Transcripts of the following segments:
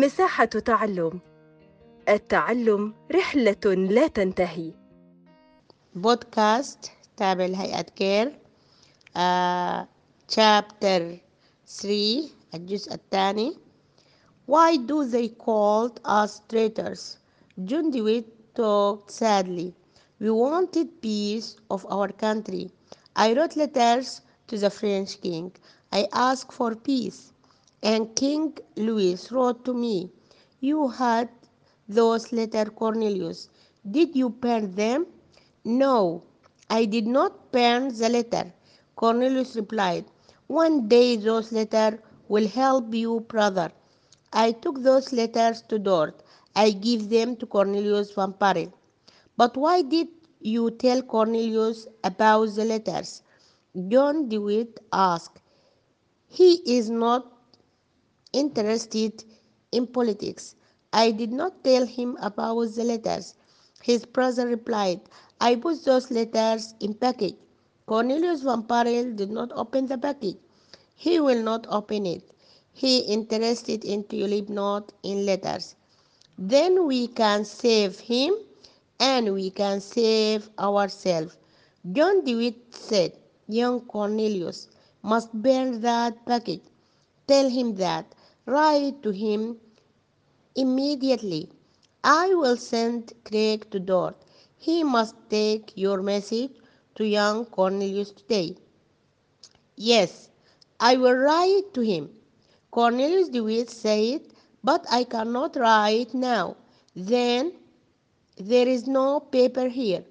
مساحة تعلم التعلم رحلة لا تنتهي بودكاست تابع لهيئة كير آه، chapter 3 الجزء الثاني Why do they called us traitors? John DeWitt talked sadly. We wanted peace of our country. I wrote letters to the French king. I asked for peace. And King Louis wrote to me, You had those letters, Cornelius. Did you burn them? No, I did not burn the letter. Cornelius replied, One day those letters will help you, brother. I took those letters to Dort. I gave them to Cornelius Van Baerle. But why did you tell Cornelius about the letters? John DeWitt asked. He is not interested in politics. I did not tell him about the letters. His brother replied, I put those letters in package. Cornelius Van Baerle did not open the package. He will not open it. He interested in tulip not in letters. Then we can save him and we can save ourselves. John DeWitt said, Young Cornelius must burn that package. Tell him that. Write to him immediately. I will send Craig to Dort. He must take your message to young Cornelius today. Yes, I will write to him. Cornelius DeWitt said, But I cannot write now. Then there is no paper here.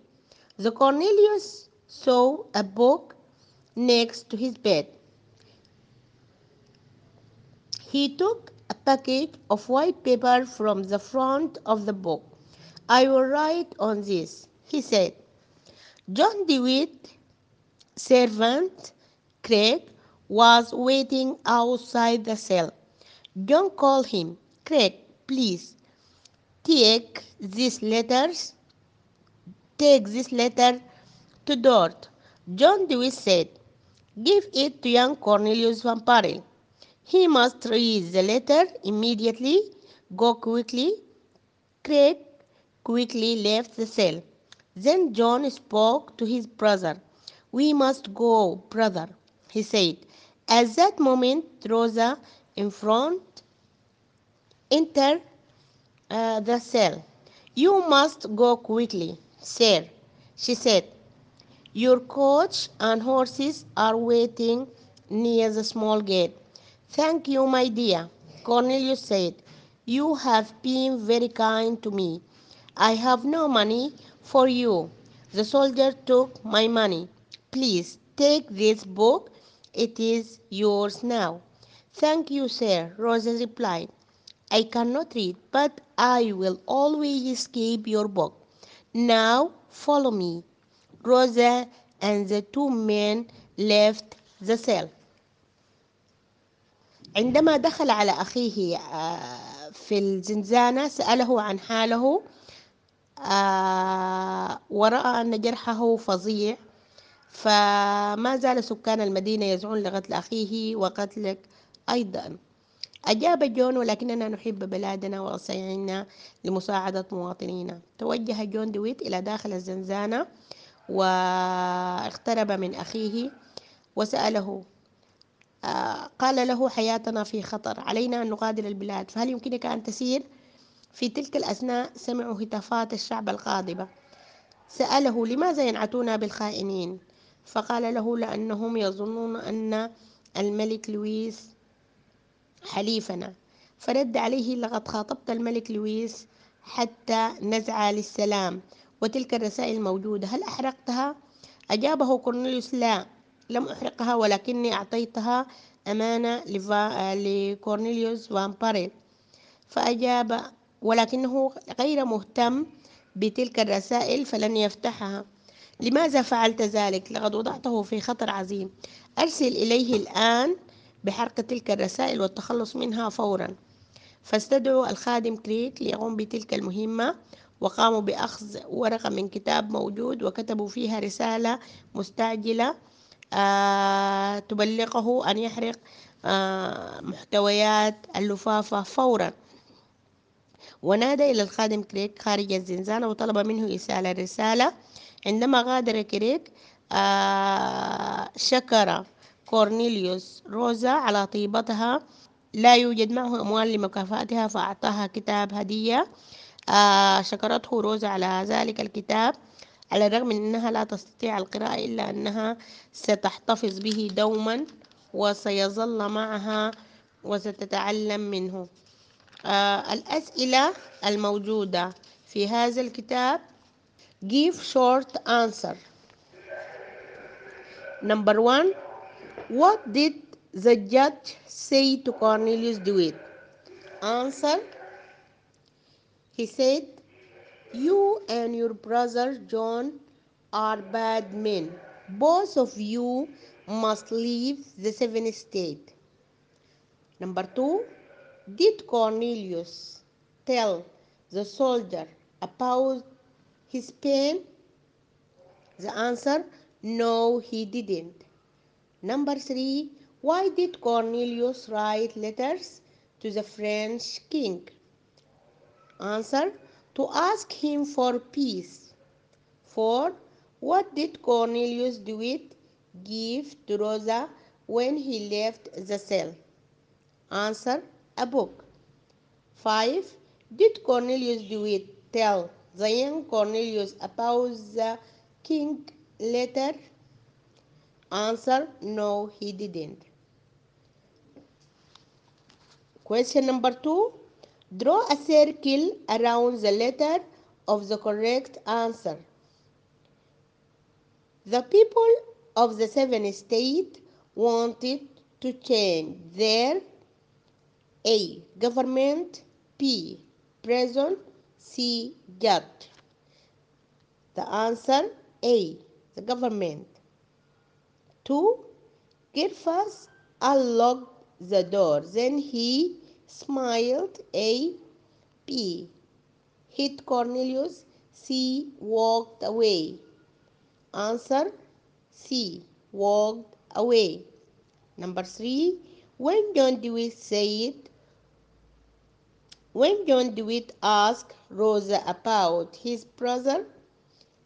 The Cornelius saw a book next to his bed. He took a package of white paper from the front of the book. I will write on this, he said. John DeWitt, servant Craig, was waiting outside the cell. John called him, Craig, please take these letters. Take this letter to Dort. John DeWitt said, Give it to young Cornelius Van Baerle. He must read the letter immediately. Go quickly. Craig quickly left the cell. Then John spoke to his brother. We must go, brother, he said. At that moment, Rosa in front entered uh, the cell. You must go quickly, sir, she said. Your coach and horses are waiting near the small gate. Thank you, my dear, Cornelius said. You have been very kind to me. I have no money for you. The soldier took my money. Please take this book. It is yours now. Thank you, sir, Rosa replied. I cannot read, but I will always keep your book. Now follow me. Rosa and the two men left the cell. عندما دخل على أخيه في الزنزانة سأله عن حاله ورأى أن جرحه فظيع. فما زال سكان المدينة يزعون لقتل أخيه وقتلك أيضا. أجاب جون ولكننا نحب بلادنا وسعينا لمساعدة مواطنينا. توجه جون دويت إلى داخل الزنزانة واقترب من أخيه وسأله قال له حياتنا في خطر علينا أن نغادر البلاد فهل يمكنك أن تسير؟ في تلك الأثناء سمعوا هتافات الشعب الغاضبة سأله لماذا ينعتون بالخائنين؟ فقال له لأنهم يظنون أن الملك لويس حليفنا فرد عليه لقد خاطبت الملك لويس حتى نزع للسلام وتلك الرسائل موجودة هل أحرقتها؟ أجابه كورنيليوس لا لم أحرقها ولكني أعطيتها أمانة لكورنيليوس فان باريل فأجاب ولكنه غير مهتم بتلك الرسائل فلن يفتحها. لماذا فعلت ذلك؟ لقد وضعته في خطر عظيم. أرسل إليه الآن بحرق تلك الرسائل والتخلص منها فورا. فاستدعوا الخادم كريك ليقوم بتلك المهمة وقاموا بأخذ ورقة من كتاب موجود وكتبوا فيها رسالة مستعجلة تبلغه أن يحرق آه محتويات اللفافة فورا. ونادى إلى الخادم كريك خارج الزنزانة وطلب منه إرسال الرسالة. عندما غادر كريك آه شكر كورنيليوس روزا على طيبتها. لا يوجد معه أموال لمكافأتها فأعطاها كتاب هدية. آه شكرته روزا على ذلك الكتاب. على الرغم من أنها لا تستطيع القراءة إلا أنها ستحتفظ به دوما وسيظل معها وستتعلم منه. آه الأسئلة الموجودة في هذا الكتاب give short answer. Number one what did the judge say to Cornelius Dewitt? Answer he said you and your brother John are bad men both of you must leave the seven state number two did Cornelius tell the soldier about his pain? The answer no, he didn't. Number three, why did Cornelius write letters to the French king? Answer to ask him for peace. Four, what did Cornelius Dewitt give to Rosa when he left the cell? Answer a book. 5. Did Cornelius Dewitt tell the young Cornelius about the king letter? Answer no, he didn't. Question number 2. Draw a circle around the letter of the correct answer. The people of the seven states wanted to change their A. Government P. Prison C. Judge The answer A. The government 2. Gryphus unlocked the door then he smiled A. P. Hit Cornelius C. Walked away Answer C. Walked away Number 3. When John Dewey said when John DeWitt asked Rosa about his brother,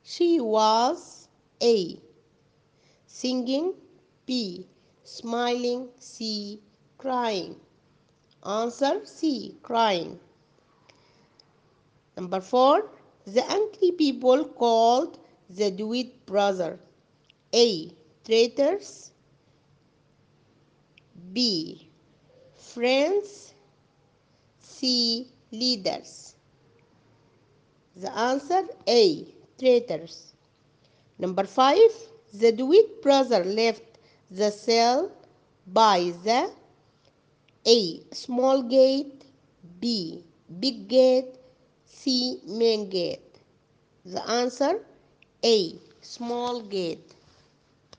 she was A. Singing, B. Smiling, C. Crying. Answer C. Crying. Number 4. The angry people called the DeWitt brother A. Traitors, B. Friends, C. Leaders. The answer A. Traitors. Number 5. The DeWitt brother left the cell by the A. Small gate B. Big gate C. Main gate. The answer A. Small gate.